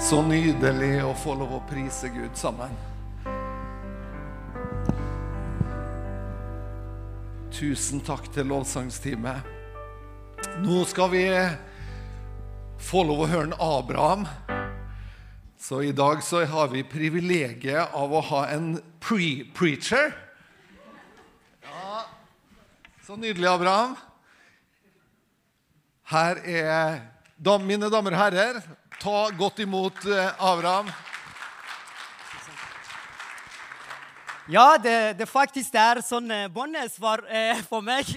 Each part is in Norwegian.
Så nydelig å få lov å prise Gud sammen. Tusen takk til lovsangsteamet. Nå skal vi få lov å høre en Abraham. Så i dag så har vi privilegiet av å ha en pre-preacher. Ja, så nydelig, Abraham. Her er mine damer og herrer. Ta godt imot eh, Abraham. Ja, det, det faktisk er sånn eh, båndesvar eh, for meg.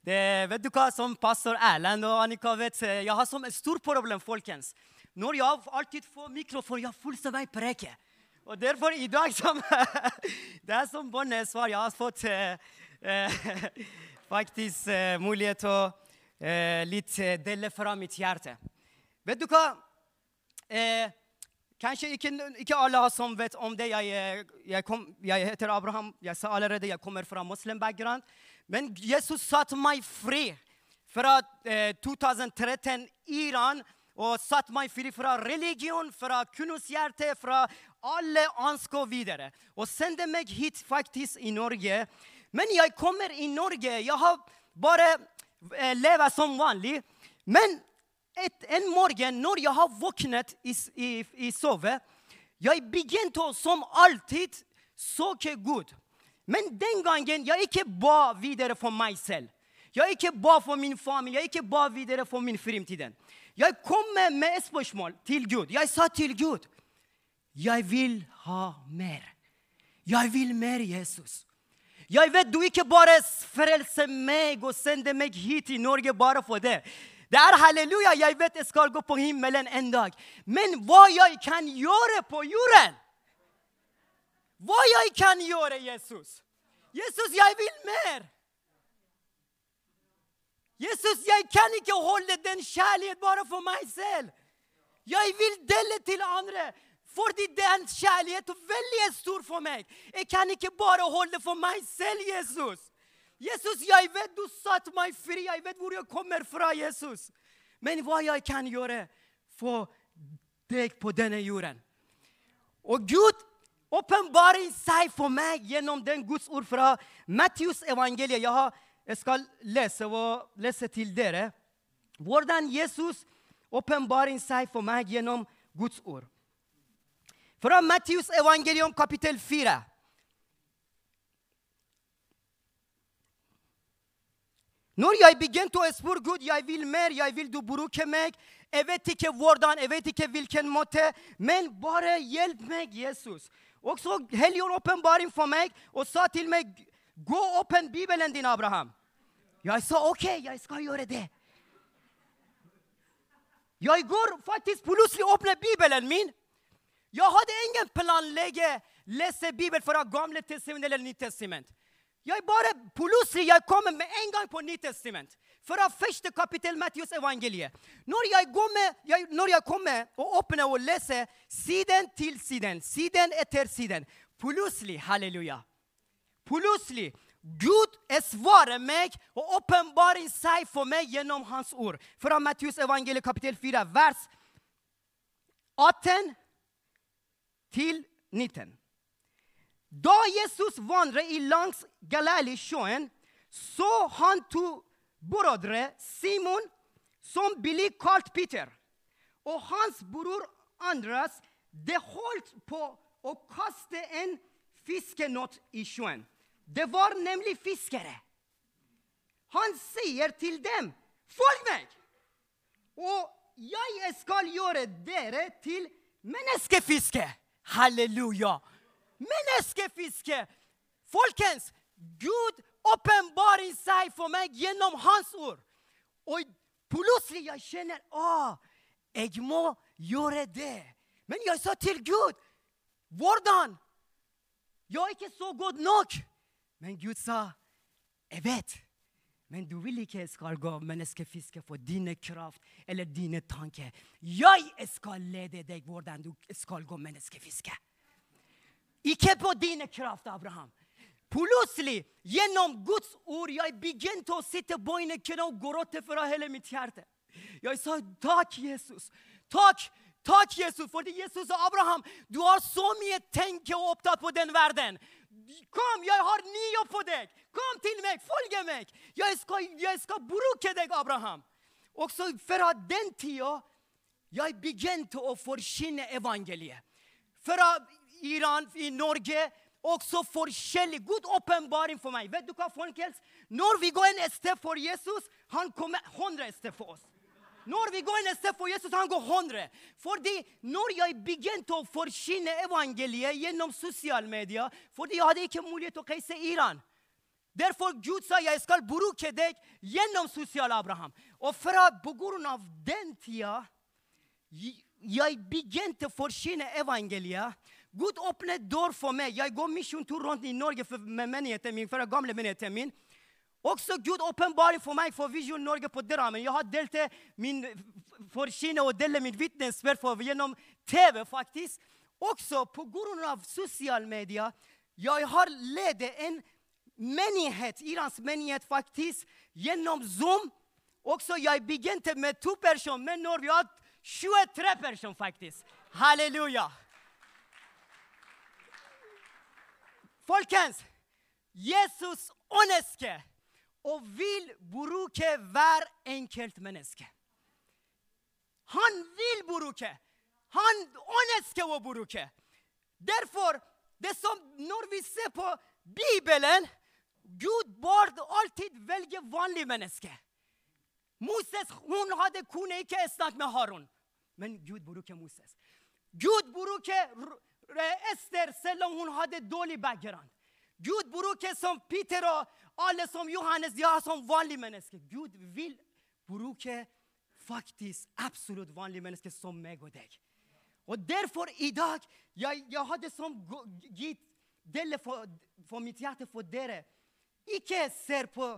Det, vet du hva, Som pastor Erlend og Annika vet, eh, jeg har som et stort problem, folkens. Når jeg alltid får mikrofon, jeg fullstendig preker. Og derfor i dag som Det er som båndesvar. Jeg har fått eh, faktisk eh, mulighet til å litt dele fra mitt hjerte. Vet du hva? Eh, kanskje ikke, ikke alle som vet om det. Jeg, eh, jeg, kom, jeg heter Abraham. Jeg sa allerede jeg kommer fra muslim-bakgrunn. Men Jesus satte meg fri fra eh, 2013 Iran. Og satte meg fri fra religion, fra kunnskapshjerte, fra alle ønsker videre. Og sendte meg hit faktisk i Norge. Men jeg kommer i Norge. Jeg har bare eh, levd som vanlig. Men et, en morgen når jeg har våknet i, i, i sove, jeg begynte som alltid søke Gud. Men den gangen jeg ikke ba videre for meg selv. Jeg ikke ba for min familie, jeg ikke ba videre for min fremtid. Jeg kom med, et spørsmål til Gud. Jeg sa til Gud jeg vil ha mer. Jeg vil mer, Jesus. Jeg vet du ikke bare frelser meg og sender meg hit til Norge bare for det. Det er halleluja. Jeg vet jeg skal gå på himmelen en dag. Men hva jeg kan gjøre på jorden? Hva jeg kan gjøre, Jesus? Jesus, jeg vil mer. Jesus, jeg kan ikke holde den kjærlighet bare for meg selv. Jeg vil dele til andre. Fordi den kjærligheten er veldig stor for meg. Jeg kan ikke bare holde for meg selv, Jesus. Jesus, jeg vet du satte meg fri. Jeg vet hvor jeg kommer fra, Jesus. Men hva jeg kan gjøre for deg på denne jorden? Og Gud åpenbarer seg for meg gjennom den Guds ord fra Matthews evangeliet. Jeg, skal lese, lese til dere hvordan Jesus åpenbarer seg for meg gjennom Guds ord. Fra Matthews evangelium kapittel 4. Når jeg begynte å spørre Gud, jeg vil mer, jeg vil du bruke meg. Jeg vet ikke hvordan, jeg vet ikke hvilken måte, men bare hjelp meg, Jesus. Og så Helligånd åpenbaring for meg og sa til meg, gå åpen Bibelen din, Abraham. Jeg sa OK, jeg skal gjøre det. Jeg går faktisk plutselig åpner Bibelen min. Jeg hadde ingen planlegge lese Bibelen fra Gamle testament eller Nytestament. Jeg bare plutselig jeg kommer med en gang på Nytestament. Fra første kapittel Matthews evangeliet. Når jeg, med, jeg, når jeg kommer og åpner og leser siden til siden, siden etter siden Plutselig, halleluja. Plutselig Gud svarer meg og åpenbarer seg for meg gjennom Hans ord. Fra Matthews evangeliet kapittel 4, vers 18 til 19. Da Jesus vandret i langs Galileasjøen, så han to brødre, Simon, som ble kalt Peter, og hans bror Andreas, det holdt på å kaste en fiskenott i sjøen. Det var nemlig fiskere. Han sier til dem, 'Følg meg, og jeg skal gjøre dere til menneskefiske.' Halleluja! Menneskefiske! Folkens, Gud åpenbarer seg for meg gjennom Hans ord. Og plutselig jeg kjenner Å, jeg må gjøre det. Men jeg sa til Gud Hvordan? Jeg er ikke så god nok. Men Gud sa, jeg vet. Men du vil ikke skal gå menneskefiske for dine kraft eller dine tanker. Jeg skal lede deg hvordan du skal gå menneskefiske. Ikke på dine kraft, Abraham. Plutselig, gjennom Guds ord, jeg begynte å sitte på en kne og gråte fra hele mitt hjerte. Jeg sa takk, Jesus. Takk. Takk, Jesus, fordi Jesus og Abraham, du har så mye tenke og opptatt på den verden. Kom, jeg har ny jobb for deg. Kom til meg, følg meg. Jeg skal, jeg skal bruke deg, Abraham. Også fra den tida jeg begynte å forkynne evangeliet. Fra Iran, i Norge, også forskjellig. Gud åpenbaring for meg. Vet du hva, folkens? Når vi går en sted for Jesus, han kommer hundre sted for oss. Når vi går en sted for Jesus, han går hundre. Fordi når jeg begynte å forkynne evangeliet gjennom sosiale medier Fordi jeg hadde ikke mulighet til å reise Iran. Derfor Gud sa jeg skal bruke deg gjennom sosiale Abraham. Og fra på grunn av den tida jeg begynte å forsyne evangeliet. Gud åpnet dør for meg. Jeg går misjontur rundt i Norge med menigheten min, fra gamle menigheten min. Også Gud åpenbarer for meg for Vision Norge på Drammen. Jeg har delt min forkynne og delt mitt vitnesbyrd gjennom TV, faktisk. Også pga. sosiale medier. Jeg har ledet en menighet, Irans menighet, faktisk, gjennom Zoom. Også jeg begynte med to personer, men når vi har 23 personer, faktisk. Halleluja. Folkens, Jesus ønsker og vil bruke hver enkelt menneske. Han vil bruke. Han ønsker å bruke. Derfor, det som når vi ser på Bibelen Gud burde alltid velge vanlige mennesker. Moses hun hadde, kunne ikke snakke med Haron, men Gud bruker Moses. Gud bruker Ester selv om hun hadde dårlig background. Gud bruker som Peter og alle som Johannes, de har som vanlige mennesker. Gud vil bruke faktisk absolutt vanlige mennesker som meg og deg. Og derfor i dag jeg, jeg hadde som gitt dele for, for mitt hjerte for dere. Ikke ser på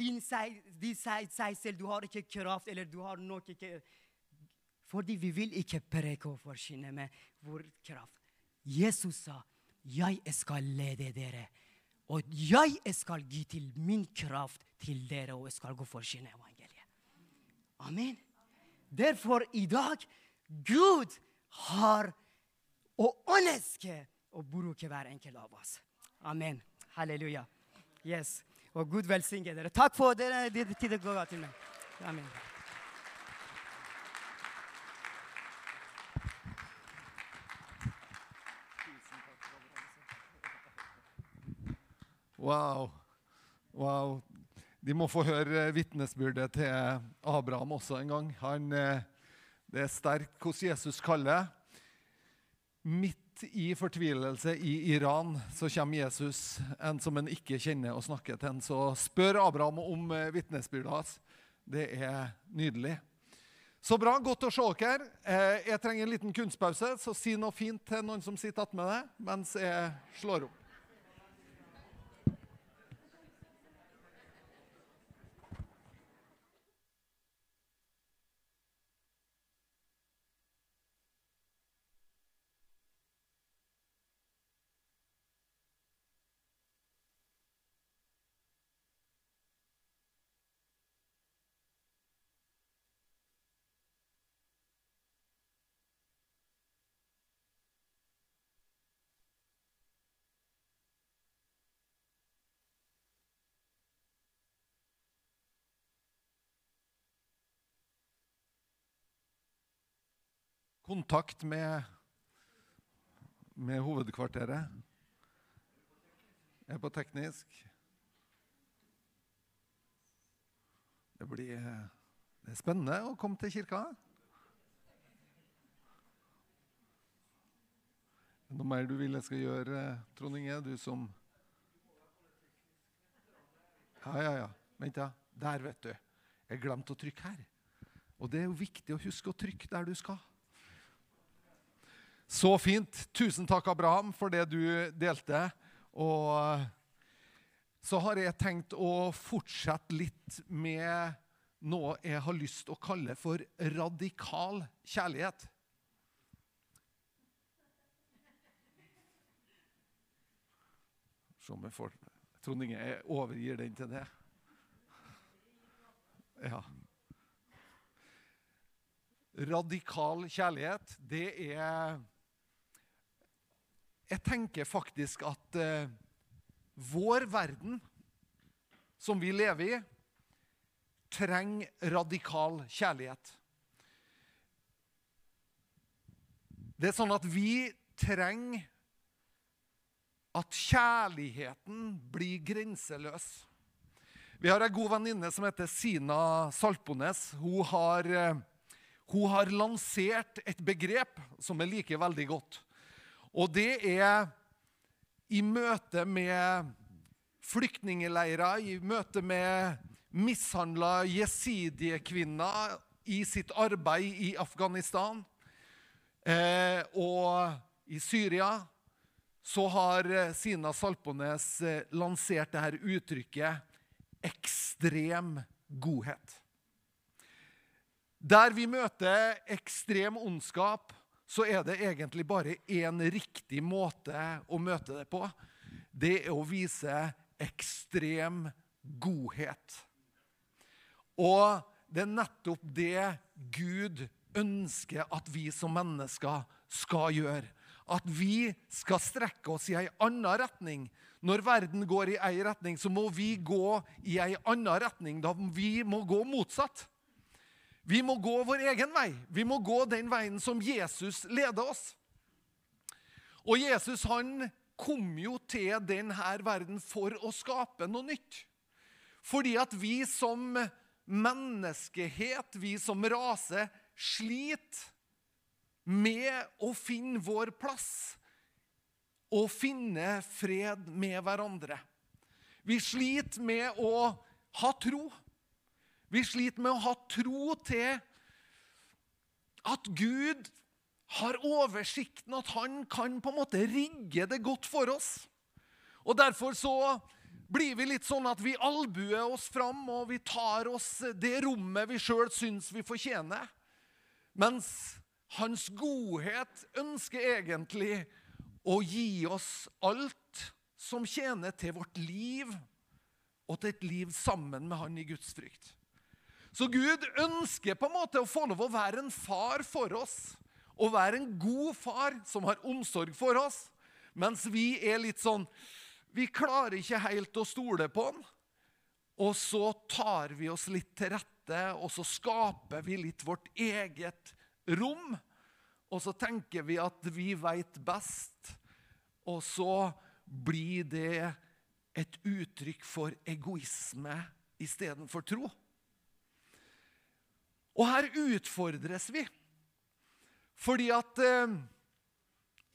din seg, din seg, seg selv. Du har ikke kraft, eller du har nok ikke Fordi vi vil ikke preke og forkynne med vår kraft. Jesus sa, 'Jeg skal lede dere', og 'jeg skal gi til min kraft til dere', og jeg skal gå for sin evangelie. Amen. Derfor i dag Gud har og ønsker å bruke hver enkelt av oss. Amen. Halleluja. Yes. Og Gud velsigne dere. Takk for dere å gå til meg. Amen. Wow. wow. De må få høre vitnesbyrdet til Abraham også en gang. Han, eh, det er sterkt hvordan Jesus kaller. Midt i fortvilelse i Iran så kommer Jesus, en som en ikke kjenner og snakker til. En. Så spør Abraham om eh, vitnesbyrdet hans. Det er nydelig. Så bra. Godt å se dere. Eh, jeg trenger en liten kunstpause, så si noe fint til noen som sitter attmed deg mens jeg slår opp. Kontakt med, med hovedkvarteret. Jeg er på teknisk. Det blir det er spennende å komme til kirka. Noe mer du vil jeg skal gjøre, Trond Inge? Du som Ja, ja, ja. Vent, ja. Der, vet du. Jeg glemte å trykke her. Og det er jo viktig å huske å trykke der du skal. Så fint. Tusen takk, Abraham, for det du delte. Og så har jeg tenkt å fortsette litt med noe jeg har lyst til å kalle for radikal kjærlighet. Se om jeg får Trond Inge, jeg overgir den til det. Ja. radikal kjærlighet, det er Jeg tenker faktisk at eh, vår verden, som vi lever i, trenger radikal kjærlighet. Det er sånn at vi trenger at kjærligheten blir grenseløs. Vi har ei god venninne som heter Sina Saltbones. Hun eh, hun har lansert et begrep som jeg liker veldig godt. Og det er i møte med flyktningleirer, i møte med mishandla jesidiekvinner i sitt arbeid i Afghanistan eh, og i Syria, så har eh, Sina Salpones eh, lansert dette uttrykket 'ekstrem godhet'. Der vi møter ekstrem ondskap, så er det egentlig bare én riktig måte å møte det på. Det er å vise ekstrem godhet. Og det er nettopp det Gud ønsker at vi som mennesker skal gjøre. At vi skal strekke oss i ei anna retning. Når verden går i ei retning, så må vi gå i ei anna retning. Da vi må gå motsatt. Vi må gå vår egen vei. Vi må gå den veien som Jesus leder oss. Og Jesus han kom jo til denne verden for å skape noe nytt. Fordi at vi som menneskehet, vi som rase, sliter med å finne vår plass og finne fred med hverandre. Vi sliter med å ha tro. Vi sliter med å ha tro til at Gud har oversikten, at han kan på en måte rigge det godt for oss. Og Derfor så blir vi litt sånn at vi albuer oss fram, og vi tar oss det rommet vi sjøl syns vi fortjener. Mens hans godhet ønsker egentlig å gi oss alt som tjener til vårt liv, og til et liv sammen med han i Guds frykt. Så Gud ønsker på en måte å få lov å være en far for oss. Og være en god far som har omsorg for oss. Mens vi er litt sånn Vi klarer ikke helt å stole på han. Og så tar vi oss litt til rette, og så skaper vi litt vårt eget rom. Og så tenker vi at vi veit best. Og så blir det et uttrykk for egoisme istedenfor tro. Og her utfordres vi. Fordi at eh,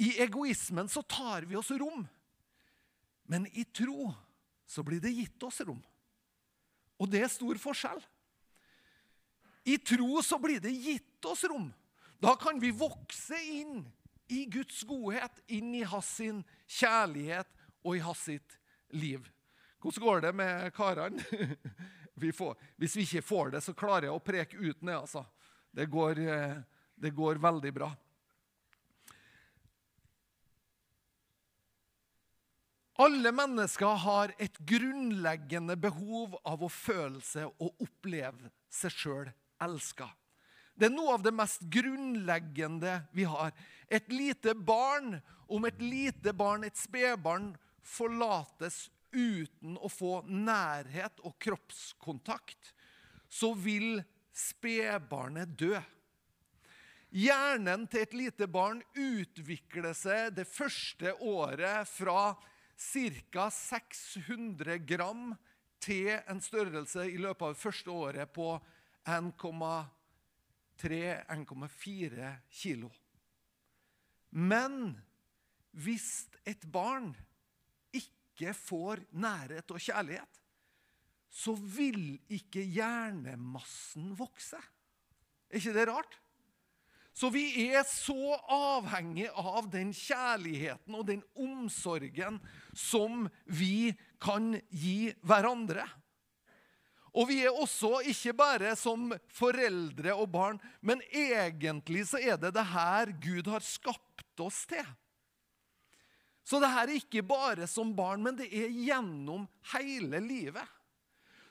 i egoismen så tar vi oss rom. Men i tro så blir det gitt oss rom. Og det er stor forskjell. I tro så blir det gitt oss rom. Da kan vi vokse inn i Guds godhet, inn i hans sin kjærlighet og i hans sitt liv. Hvordan går det med karene? Vi får, hvis vi ikke får det, så klarer jeg å preke ut ned. altså. Det går, eh, det går veldig bra. Alle mennesker har et grunnleggende behov av å føle seg og oppleve seg sjøl elska. Det er noe av det mest grunnleggende vi har. Et lite barn, om et lite barn, et spedbarn, forlates uten å få nærhet og kroppskontakt, så vil spedbarnet dø. Hjernen til et lite barn utvikler seg det første året fra ca. 600 gram til en størrelse i løpet av det første året på 1,3-1,4 kilo. Men hvis et barn ikke får nærhet og kjærlighet, så vil ikke hjernemassen vokse. Er ikke det rart? Så vi er så avhengig av den kjærligheten og den omsorgen som vi kan gi hverandre. Og vi er også ikke bare som foreldre og barn, men egentlig så er det det her Gud har skapt oss til. Så det her er ikke bare som barn, men det er gjennom hele livet.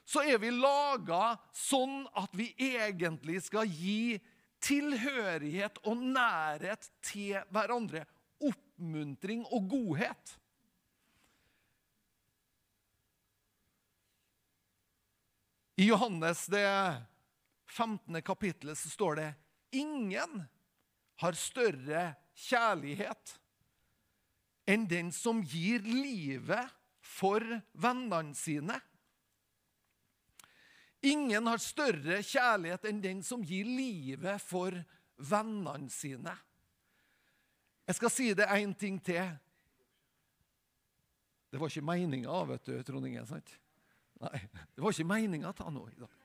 Så er vi laga sånn at vi egentlig skal gi tilhørighet og nærhet til hverandre. Oppmuntring og godhet. I Johannes det 15. kapittelet så står det ingen har større kjærlighet enn den som gir livet for vennene sine. Ingen har større kjærlighet enn den som gir livet for vennene sine. Jeg skal si det én ting til. Det var ikke meninga, vet du, Trond Inge. sant? Nei, det var ikke meninga ta noe i dag.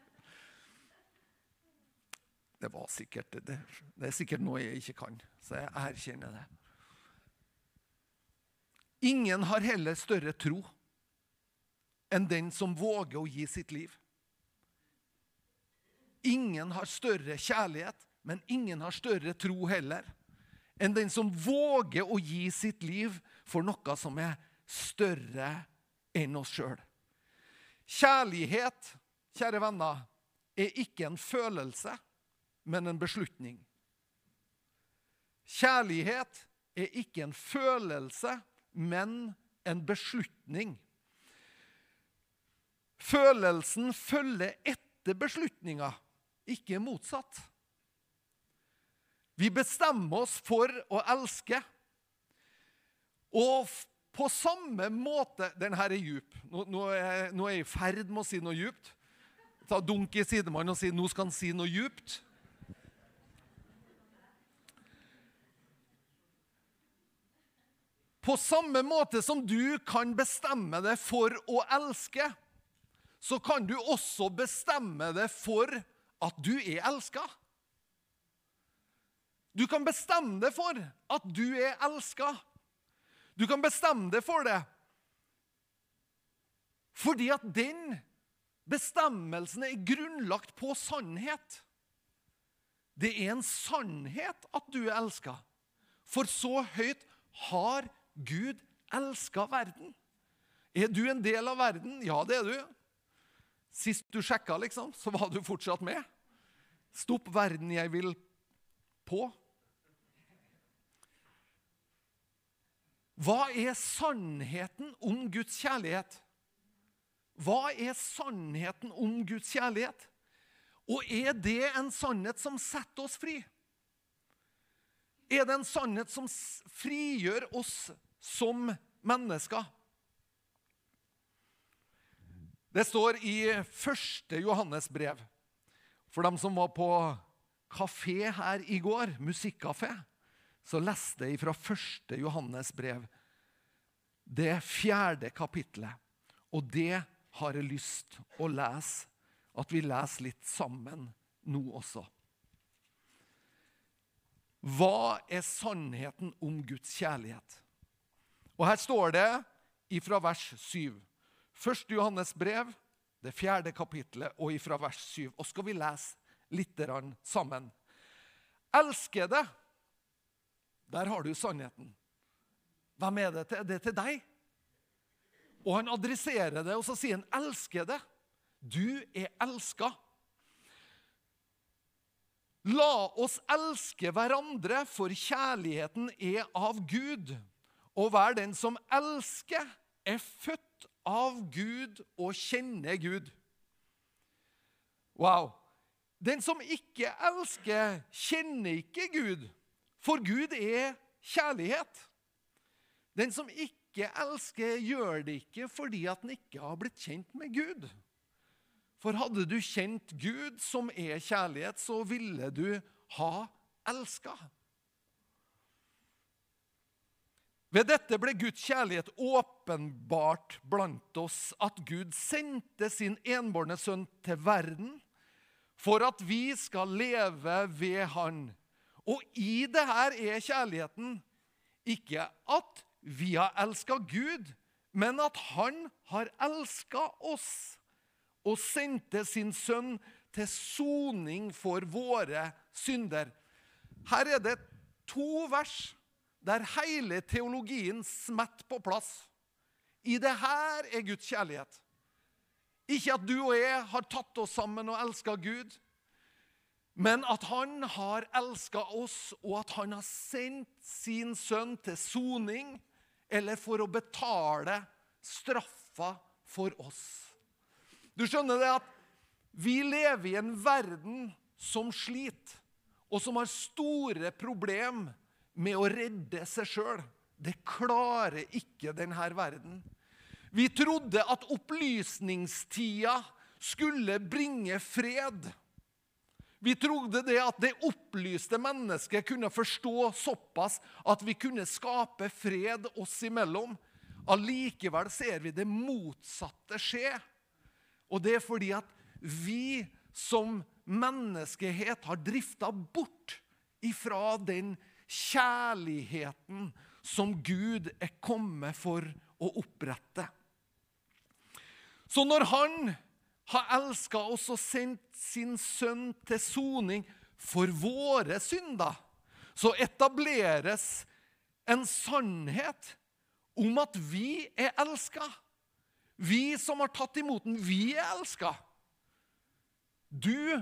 Det var sikkert det, det er sikkert noe jeg ikke kan, så jeg erkjenner det. Ingen har heller større tro enn den som våger å gi sitt liv. Ingen har større kjærlighet, men ingen har større tro heller enn den som våger å gi sitt liv for noe som er større enn oss sjøl. Kjærlighet, kjære venner, er ikke en følelse, men en beslutning. Kjærlighet er ikke en følelse, men en beslutning. Følelsen følger etter beslutninga, ikke motsatt. Vi bestemmer oss for å elske. Og på samme måte Den her er djup. Nå, nå, er, jeg i ferd med å si noe djupt. Ta dunk i sidemannen og si nå skal han si noe djupt. På samme måte som du kan bestemme deg for å elske, så kan du også bestemme deg for at du er elska. Du kan bestemme deg for at du er elska. Du kan bestemme deg for det fordi at den bestemmelsen er grunnlagt på sannhet. Det er en sannhet at du er elska. For så høyt har Gud elska verden. Er du en del av verden? Ja, det er du. Sist du sjekka, liksom, så var du fortsatt med. Stopp verden jeg vil på. Hva er sannheten om Guds kjærlighet? Hva er sannheten om Guds kjærlighet? Og er det en sannhet som setter oss fri? Er det en sannhet som frigjør oss som mennesker? Det står i første Johannes brev. For dem som var på kafé her i går, musikkafé, så leste jeg fra første Johannes brev, det fjerde kapittelet. Og det har jeg lyst å lese, at vi leser litt sammen nå også. Hva er sannheten om Guds kjærlighet? Og Her står det ifra vers 7. Første Johannes brev, det fjerde kapittelet, og ifra vers 7. Og skal vi lese litt sammen. Elskede, der har du sannheten. Hvem er det til? Det er til deg. Og han adresserer det, og så sier han, 'Elskede, du er elska'. La oss elske hverandre, for kjærligheten er av Gud. Og være den som elsker, er født av Gud og kjenner Gud. Wow. Den som ikke elsker, kjenner ikke Gud, for Gud er kjærlighet. Den som ikke elsker, gjør det ikke fordi at den ikke har blitt kjent med Gud. For hadde du kjent Gud, som er kjærlighet, så ville du ha elska. Ved dette ble Guds kjærlighet åpenbart blant oss, at Gud sendte sin enbårne sønn til verden for at vi skal leve ved Han. Og i det her er kjærligheten ikke at vi har elska Gud, men at Han har elska oss og sendte sin sønn til soning for våre synder. Her er det to vers der hele teologien smetter på plass. I det her er Guds kjærlighet. Ikke at du og jeg har tatt oss sammen og elska Gud. Men at han har elska oss, og at han har sendt sin sønn til soning, eller for å betale straffa for oss. Du skjønner det at vi lever i en verden som sliter, og som har store problemer med å redde seg sjøl. Det klarer ikke denne verden. Vi trodde at opplysningstida skulle bringe fred. Vi trodde det at det opplyste mennesket kunne forstå såpass at vi kunne skape fred oss imellom. Allikevel ser vi det motsatte skje. Og det er fordi at vi som menneskehet har drifta bort ifra den kjærligheten som Gud er kommet for å opprette. Så når Han har elska oss og sendt sin sønn til soning for våre synder, så etableres en sannhet om at vi er elska. Vi som har tatt imot den, vi er elska. Du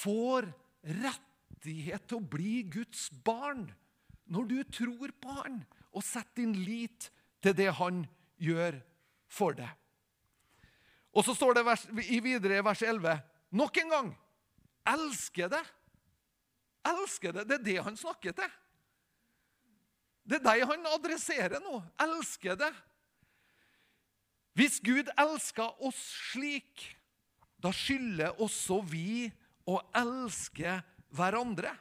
får rettighet til å bli Guds barn når du tror på Han og setter din lit til det Han gjør for deg. Og så står det vers, videre i vers 11 nok en gang elsker det. Elsker det. Det er det han snakker til. Det er deg han adresserer nå. Elsker det. Hvis Gud elsker oss slik, da skylder også vi å elske hverandre.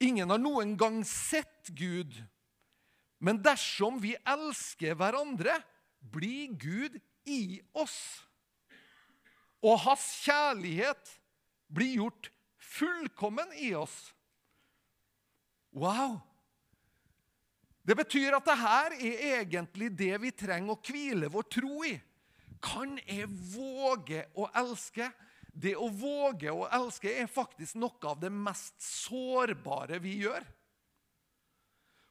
Ingen har noen gang sett Gud, men dersom vi elsker hverandre, blir Gud i oss. Og hans kjærlighet blir gjort fullkommen i oss. Wow! Det betyr at dette er egentlig det vi trenger å hvile vår tro i. Kan jeg våge å elske? Det å våge å elske er faktisk noe av det mest sårbare vi gjør.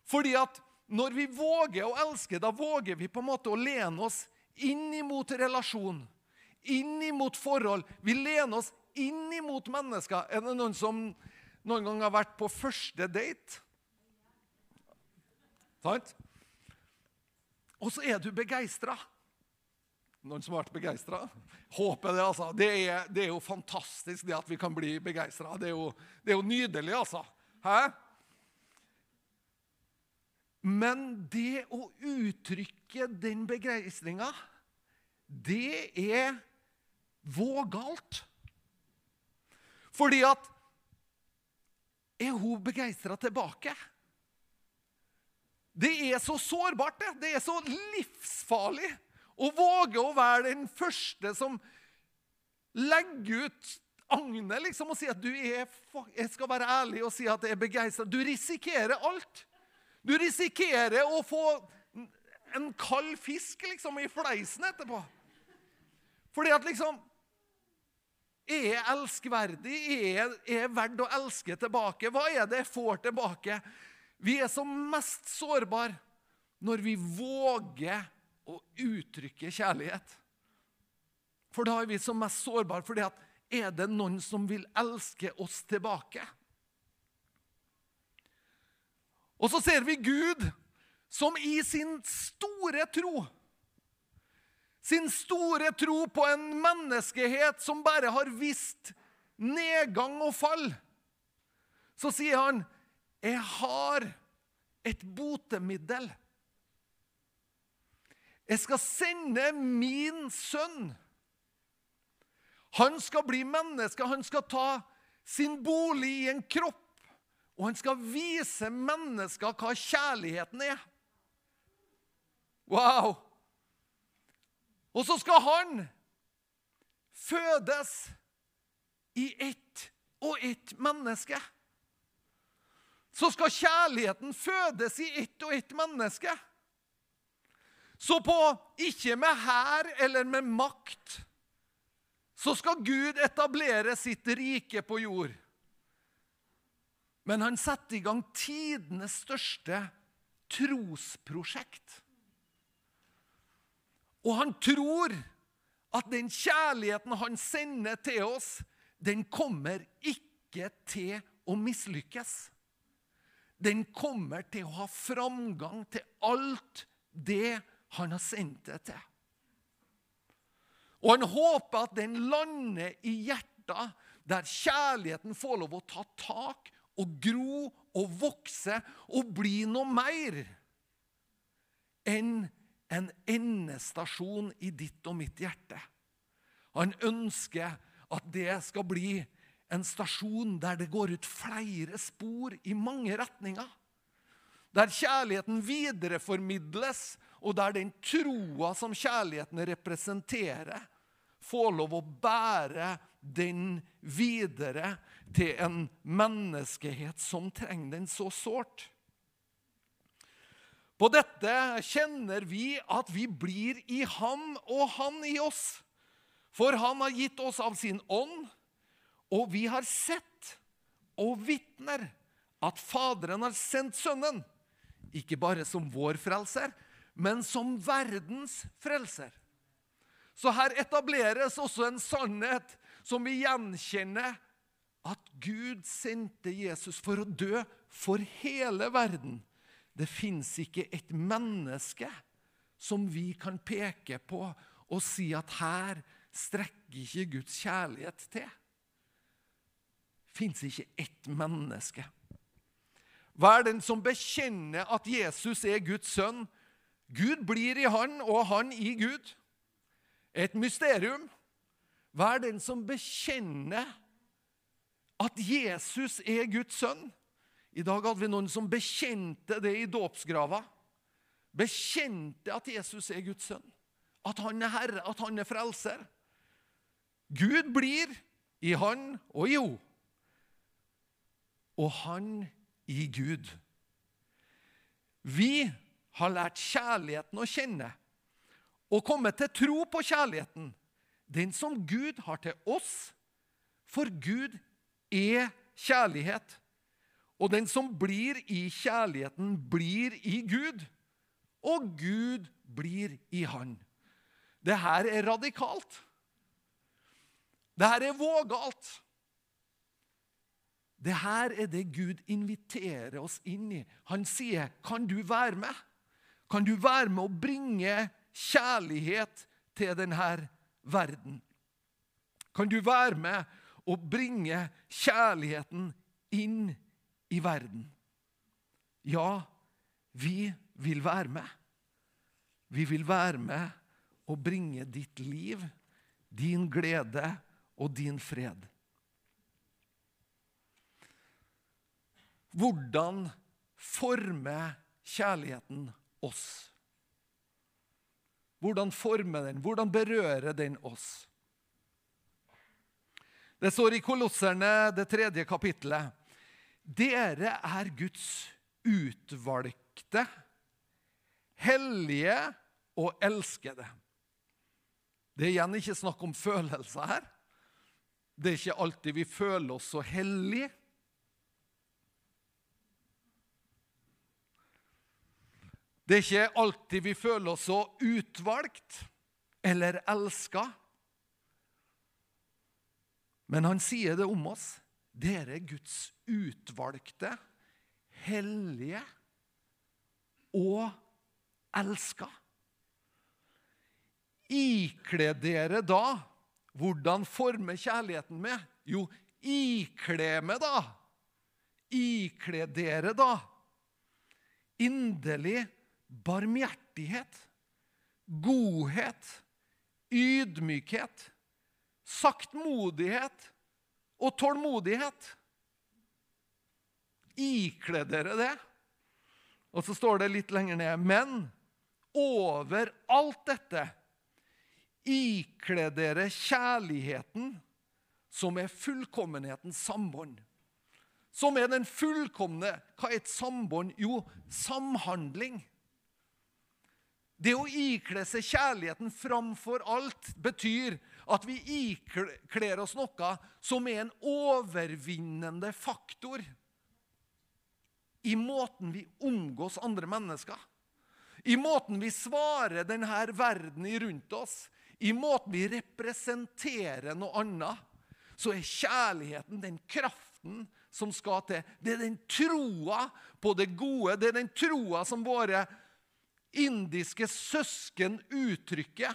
Fordi at når vi våger å elske, da våger vi på en måte å lene oss inn imot relasjon, inn imot forhold. Vi lener oss inn imot mennesker. Er det noen som noen gang har vært på første date? Sant? Og så er du begeistra. Noen som har vært begeistra? Håper det, altså. Det er, det er, jo fantastisk det at vi kan bli begeistra. Det, det, er jo nydelig, altså. Hæ? Men det å uttrykke den begeistringa, det er vågalt. Fordi at Er hun begeistra tilbake? Det er så sårbart, det. Det er så livsfarlig å våge å være den første som legger ut agnet liksom, og sier at du er, jeg skal være ærlig og si at jeg er begeistra. Du risikerer alt. Du risikerer å få en kald fisk liksom, i fleisen etterpå. Fordi at liksom Er jeg elskverdig? Er jeg verdt å elske tilbake? Hva er det jeg får tilbake? Vi er som mest sårbare når vi våger å uttrykke kjærlighet. For da er vi som mest sårbare fordi er det noen som vil elske oss tilbake? Og så ser vi Gud som i sin store tro Sin store tro på en menneskehet som bare har visst nedgang og fall. Så sier han, 'Jeg har et botemiddel.' Jeg skal sende min sønn. Han skal bli menneske, han skal ta sin bolig i en kropp. Og han skal vise mennesker hva kjærligheten er. Wow! Og så skal han fødes i ett og ett menneske. Så skal kjærligheten fødes i ett og ett menneske. Så på ikke med hær eller med makt så skal Gud etablere sitt rike på jord. Men han setter i gang tidenes største trosprosjekt. Og han tror at den kjærligheten han sender til oss, den kommer ikke til å mislykkes. Den kommer til å ha framgang til alt det han har sendt det til. Og han håper at den lander i hjertet, der kjærligheten får lov å ta tak og gro og vokse og bli noe mer enn en endestasjon i ditt og mitt hjerte. Han ønsker at det skal bli en stasjon der det går ut flere spor i mange retninger. Der kjærligheten videreformidles, og der den troa som kjærligheten representerer, får lov å bære den videre til en menneskehet som trenger den så sårt. På dette kjenner vi at vi blir i ham og han i oss. For han har gitt oss av sin ånd, og vi har sett og vitner at Faderen har sendt Sønnen, ikke bare som vår frelser, men som verdens frelser. Så her etableres også en sannhet som vi gjenkjenner at Gud sendte Jesus for å dø for hele verden. Det fins ikke et menneske som vi kan peke på og si at her strekker ikke Guds kjærlighet til. Det Fins ikke ett menneske. Hver den som bekjenner at Jesus er Guds sønn, Gud blir i han og han i Gud. Et mysterium. Vær den som bekjenner at Jesus er Guds sønn. I dag hadde vi noen som bekjente det i dåpsgrava. Bekjente at Jesus er Guds sønn. At han er herre, at han er frelser. Gud blir i han og i ho. Og han i Gud. Vi har lært kjærligheten å kjenne og kommet til tro på kjærligheten, den som Gud har til oss, for Gud er kjærlighet. Og den som blir i kjærligheten, blir i Gud, og Gud blir i Han. Det her er radikalt. Det her er vågalt. Det her er det Gud inviterer oss inn i. Han sier, 'Kan du være med?' Kan du være med å bringe kjærlighet til denne verden? Kan du være med å bringe kjærligheten inn i verden? Ja, vi vil være med. Vi vil være med og bringe ditt liv, din glede og din fred. Hvordan former kjærligheten oss? Hvordan former den? Hvordan berører den oss? Det står i Kolosserne, det tredje kapittelet. Dere er Guds utvalgte, hellige og elskede. Det er igjen ikke snakk om følelser her. Det er ikke alltid vi føler oss så hellige. Det er ikke alltid vi føler oss så utvalgt eller elska. Men han sier det om oss. Dere er Guds utvalgte, hellige og elska. Ikle dere da Hvordan former kjærligheten med? Jo, ikle meg, da. Ikle dere, da. Inderlig barmhjertighet, godhet, ydmykhet, saktmodighet og tålmodighet. Ikle dere det. Og så står det litt lenger ned Men over alt dette ikle dere kjærligheten, som er fullkommenhetens sambånd. Som er den fullkomne Hva er et sambånd? Jo, samhandling. Det å ikle seg kjærligheten framfor alt betyr at vi ikler oss noe som er en overvinnende faktor i måten vi omgås andre mennesker. I måten vi svarer denne verden rundt oss, i måten vi representerer noe annet, så er kjærligheten den kraften som skal til. Det er den troa på det gode, det er den troa som våre indiske søsken uttrykker.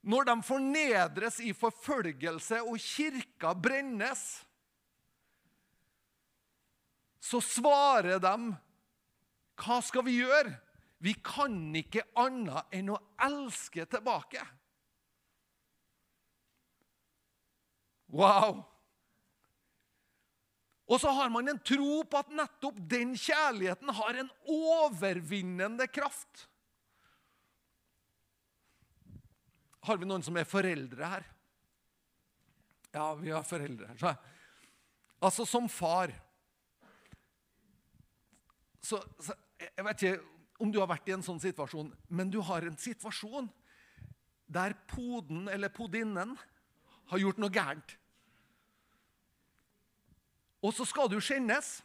Når de fornedres i forfølgelse og kirka brennes, så svarer de Hva skal vi gjøre? Vi kan ikke annet enn å elske tilbake. Wow! Og så har man en tro på at nettopp den kjærligheten har en overvinnende kraft. Har vi noen som er foreldre her? Ja, vi har foreldre her. Altså, som far så, så, Jeg vet ikke om du har vært i en sånn situasjon, men du har en situasjon der poden eller podinnen har gjort noe gærent. Og så skal du skjennes.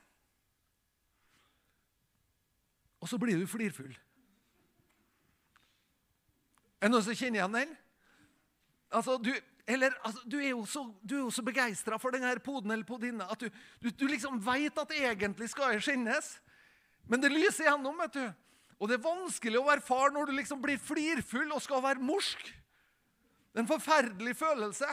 Og så blir du flirfull. Er det noen som kjenner igjen den? Altså, du, eller, altså, du er jo så, du så begeistra for denne poden eller podinna at du, du, du liksom veit at egentlig skal jeg skjennes. Men det lyser gjennom. vet du. Og det er vanskelig å være far når du liksom blir flirfull og skal være morsk. Det er en forferdelig følelse.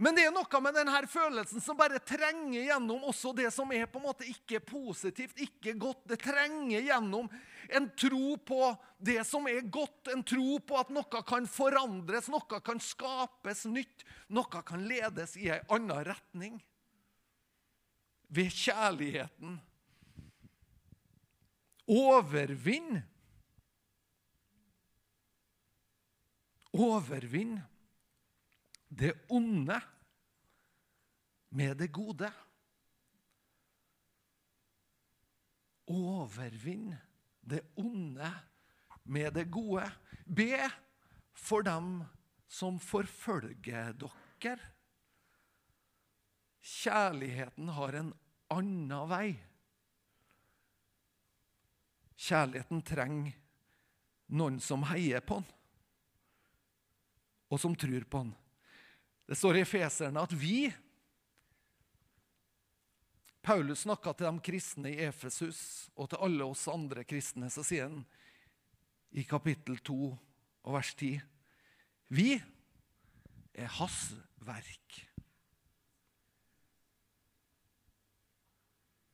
Men det er noe med denne følelsen som bare trenger gjennom også det som er på en måte ikke positivt, ikke godt. Det trenger gjennom en tro på det som er godt, en tro på at noe kan forandres, noe kan skapes nytt, noe kan ledes i en annen retning. Ved kjærligheten. Overvinn. Overvinn det onde med det gode. Overvinn det onde med det gode. Be for dem som forfølger dere. Kjærligheten har en annen vei. Kjærligheten trenger noen som heier på den, og som tror på den. Det står i Efeserne at vi Paulus snakka til de kristne i Efesus og til alle oss andre kristne. Så sier han i kapittel 2 og vers 10 Vi er hans verk.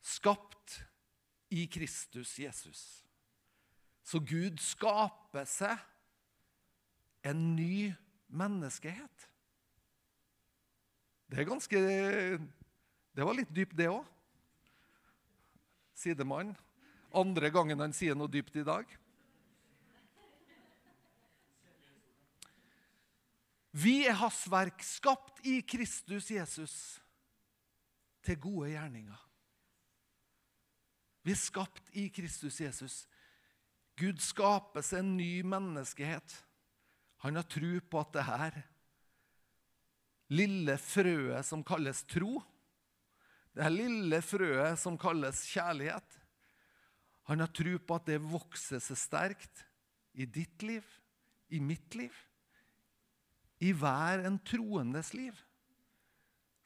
Skapt i Kristus Jesus. Så Gud skaper seg en ny menneskehet. Det er ganske Det var litt dypt, det òg. Sidemann. Andre gangen han sier noe dypt i dag. Vi er hans verk, skapt i Kristus Jesus til gode gjerninger. Vi er skapt i Kristus Jesus. Gud skaper seg en ny menneskehet. Han har tro på at det her lille frøet som kalles tro, det her lille frøet som kalles kjærlighet. Han har tro på at det vokser seg sterkt i ditt liv, i mitt liv, i hver en troendes liv,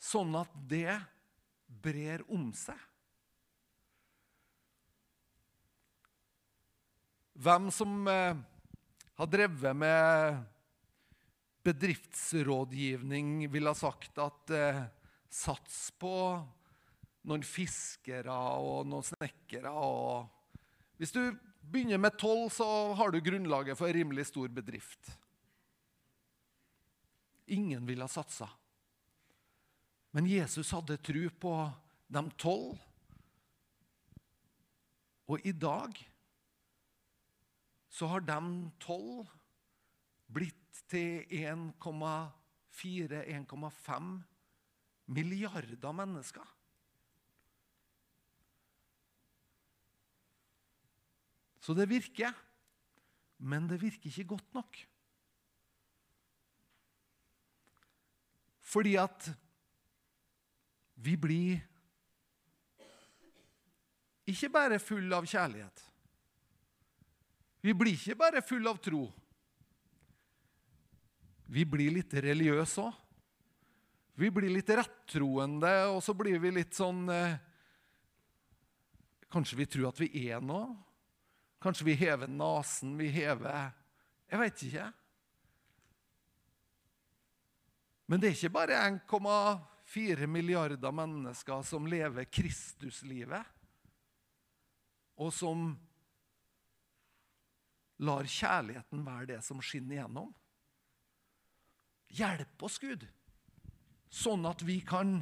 sånn at det brer om seg. Hvem som eh, har drevet med bedriftsrådgivning ville ha sagt at eh, sats på noen fiskere og noen snekkere. Og hvis du begynner med tolv, så har du grunnlaget for en rimelig stor bedrift. Ingen ville ha satsa. Men Jesus hadde tro på de tolv. Og i dag så har de tolv blitt til 1,4-1,5 milliarder mennesker. Så det virker, men det virker ikke godt nok. Fordi at vi blir ikke bare full av kjærlighet. Vi blir ikke bare full av tro. Vi blir litt religiøse òg. Vi blir litt rettroende, og så blir vi litt sånn eh, Kanskje vi tror at vi er noe? Kanskje vi hever nesen, vi hever Jeg veit ikke. Men det er ikke bare 1,4 milliarder mennesker som lever Kristuslivet, og som lar kjærligheten være det som skinner igjennom. Hjelp oss, Gud, sånn at vi kan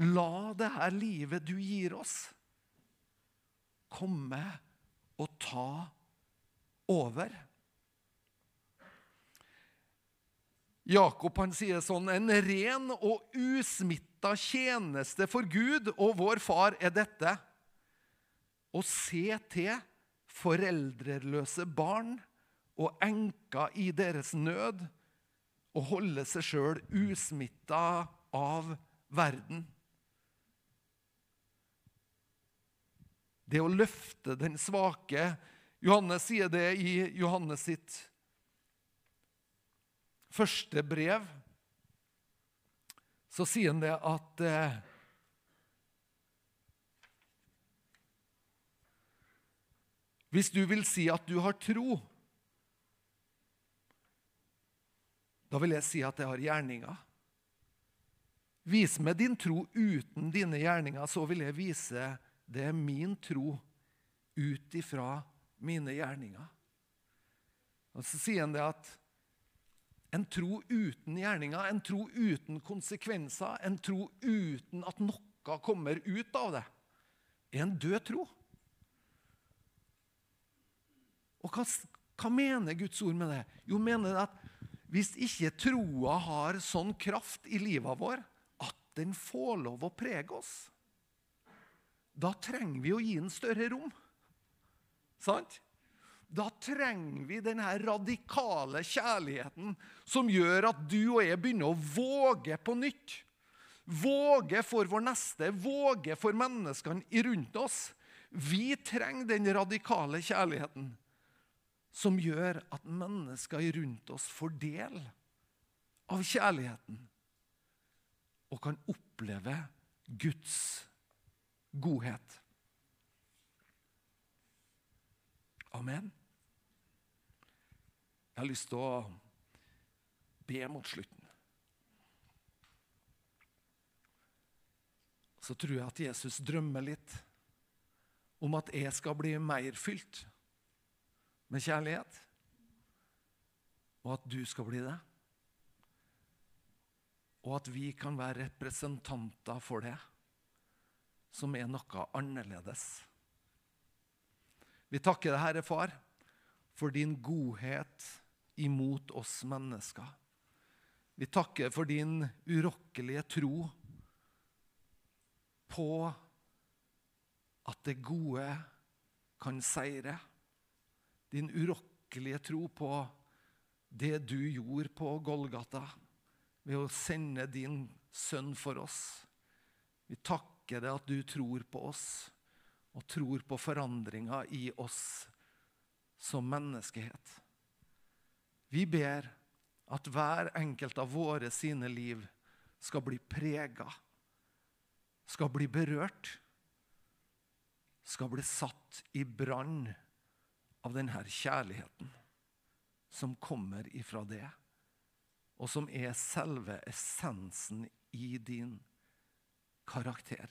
la det her livet du gir oss, komme og ta over. Jakob han sier sånn En ren og usmitta tjeneste for Gud og vår far er dette å se til foreldreløse barn og enker i deres nød og holde seg sjøl usmitta av verden. Det å løfte den svake Johannes sier det i Johannes sitt første brev. Så sier han det at eh, Hvis du vil si at du har tro, da vil jeg si at jeg har gjerninger. Vis meg din tro uten dine gjerninger, så vil jeg vise det er min tro ut ifra mine gjerninger. Og Så sier han det at en tro uten gjerninger, en tro uten konsekvenser, en tro uten at noe kommer ut av det, er en død tro. Og hva, hva mener Guds ord med det? Jo, mener det at hvis ikke troa har sånn kraft i livet vår at den får lov å prege oss, da trenger vi å gi den større rom. Sant? Da trenger vi denne radikale kjærligheten som gjør at du og jeg begynner å våge på nytt. Våge for vår neste, våge for menneskene rundt oss. Vi trenger den radikale kjærligheten som gjør at mennesker rundt oss får del av kjærligheten og kan oppleve Guds godhet. Amen. Jeg har lyst til å be mot slutten. Så tror jeg at Jesus drømmer litt om at jeg skal bli mer fylt med kjærlighet, og at du skal bli det. Og at vi kan være representanter for det, som er noe annerledes. Vi takker deg, Herre Far, for din godhet imot oss mennesker. Vi takker for din urokkelige tro på at det gode kan seire din urokkelige tro på det du gjorde på Golgata ved å sende din sønn for oss. Vi takker deg at du tror på oss og tror på forandringa i oss som menneskehet. Vi ber at hver enkelt av våre sine liv skal bli prega, skal bli berørt, skal bli satt i brann av denne kjærligheten som kommer ifra det, og som er selve essensen i din karakter.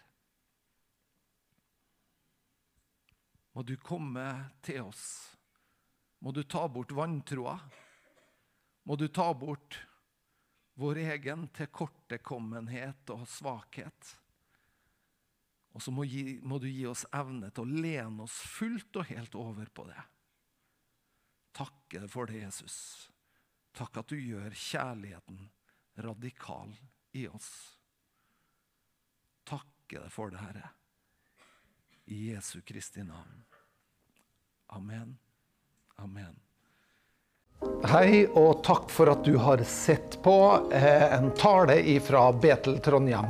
Må du komme til oss. Må du ta bort vantroa. Må du ta bort vår egen tilkortekommenhet og svakhet. Og så må, må, du gi oss evne til å lene oss fullt og helt over på det takke for det, Jesus. Takk at du gjør kjærligheten radikal i oss. Takke deg for det, Herre. I Jesu Kristi navn. Amen. Amen. Hei, og takk for at du har sett på eh, en tale fra Betel Trondheim.